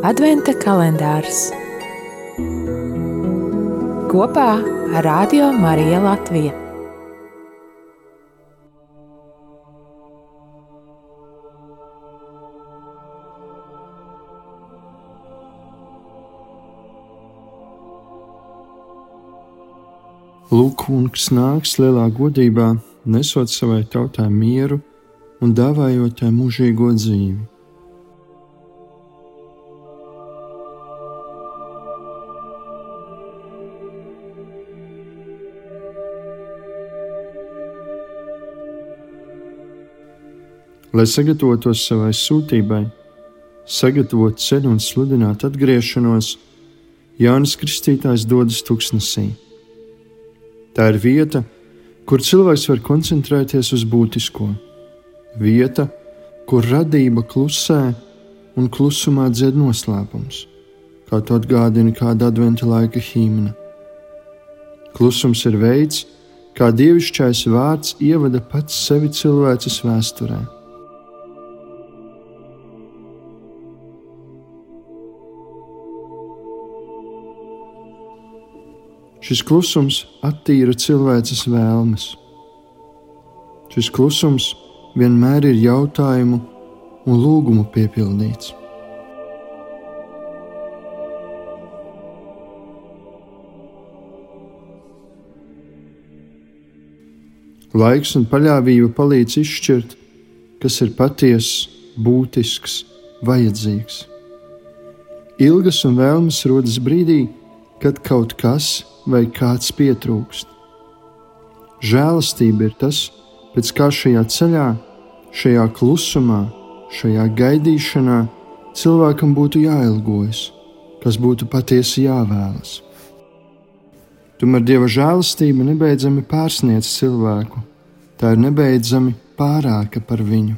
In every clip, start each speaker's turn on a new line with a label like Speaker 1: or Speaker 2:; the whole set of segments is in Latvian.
Speaker 1: Adventa kalendārs kopā ar Radio Mariju Latviju.
Speaker 2: Lūk, kungs nāks lielā godībā, nesot savai tautai mieru un dāvājot tai mūžīgo dzīvi. Lai sagatavotos savai sūtībai, sagatavotu ceļu un sludinātu atgriešanos, Jānis Kristītājs dodas tuksnesī. Tā ir vieta, kur cilvēks var koncentrēties uz būtisko. Vieta, kur radība klusē un klusumā dzied noslēpums, kā to atgādina kāda adventa laika himna. Klusums ir veids, kā dievišķais vārds ievada pats sevi cilvēces vēsturē. Šis klusums attīra cilvēces vēlmes. Šis klusums vienmēr ir jautājumu un lūgumu piepildīts. Laiks un paļāvība palīdz izšķirt, kas ir patiess, būtisks, vajadzīgs. Ilgas un vēlmes rodas brīdī, kad kaut kas vai kāds pietrūkst. Žēlastība ir tas, pēc kā šajā ceļā, šajā klusumā, šajā gaidīšanā cilvēkam būtu jāilgojas, kas būtu patiesi jāvēlas. Tomēr Dieva žēlastība nebeidzami pārsniedz cilvēku, tā ir nebeidzami pārāka par viņu.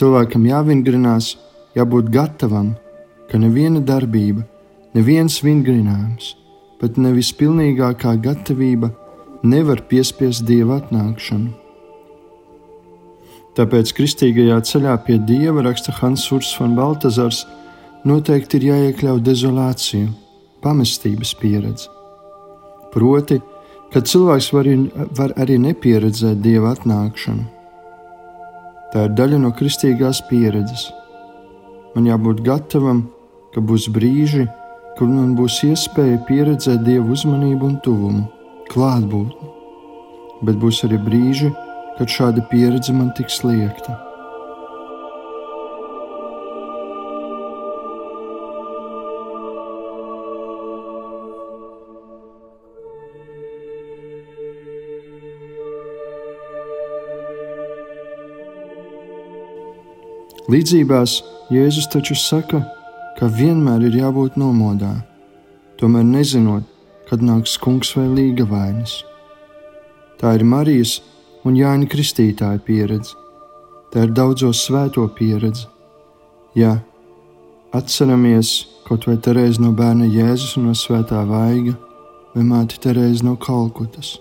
Speaker 2: Cilvēkam jāvingrinās, jābūt gatavam, ka neviena darbība, neviens vingrinājums, pat nevis pilnīgākā gatavība nevar piespiest dieva atnākšanu. Tāpēc kristīgajā ceļā pie dieva raksta Hans Urs von Baltazars noteikti ir jāiekļauj dezolācija, pamestības pieredze. Proti, ka cilvēks var, var arī nepieredzēt dieva atnākšanu Tā ir daļa no kristīgās pieredzes. Man jābūt gatavam, ka būs brīži, kad man būs iespēja pieredzēt dievu uzmanību un tuvumu, klātbūtni. Bet būs arī brīži, kad šāda pieredze man tiks liekta. Līdzībās Jēzus taču saka, ka vienmēr ir jābūt nomodā, tomēr nezinot, kad nāks kungs vai līga vainas. Tā ir Marijas un Jāņa Kristītāja pieredze. Tā ir daudzo svēto pieredze. Ja atceramies kaut vai Terēzi no bērna Jēzus un no svētā vaiga, vai māti Terēzi no Kalkutas.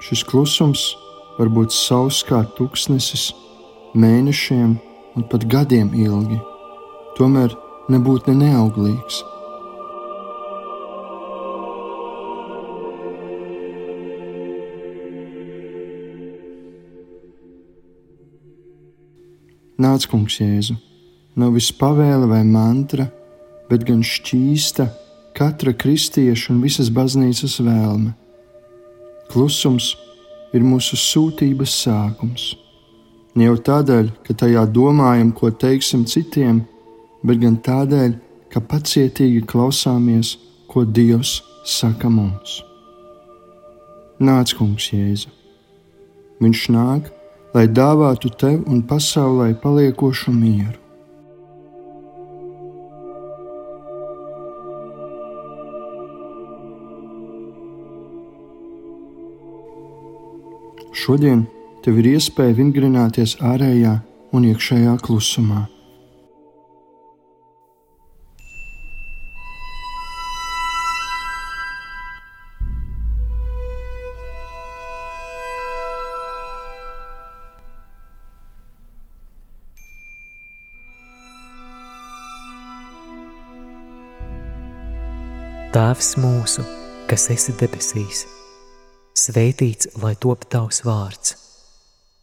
Speaker 2: Šis klusums var būt sauss kā tuksnesis mēnešiem un pat gadiem ilgi, tomēr nebūt ne neauglīgs. Nāc, kungs, Jēzu, nav viss pavēle vai mantra, bet gan šķīsta katra kristieša un visas baznīcas vēlme. Klusums ir mūsu sūtības sākums. Ne jau tādēļ, ka tajā domājam, ko teiksim citiem, bet gan tādēļ, ka pacietīgi klausāmies, ko Dievs saka mums. Nāc, Kungs, Jēzu! Viņš nāk, lai dāvātu tev un pasaulē paliekošu mieru. Šodien tev ir iespēja vingrināties ārējā un iekšējā klusumā.
Speaker 3: Tēvs mūsu, kas esi debesīs, svētīts lai top tavs vārds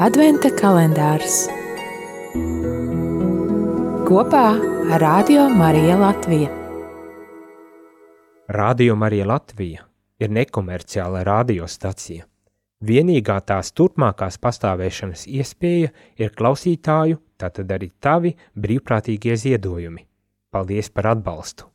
Speaker 1: Adventa kalendārs kopā ar Radio Mariju Latviju.
Speaker 4: Radio Marija Latvija ir nekomerciāla radiostacija. Vienīgā tās turpmākās pastāvēšanas iespēja ir klausītāju, tātad arī tavi brīvprātīgie ziedojumi. Paldies par atbalstu!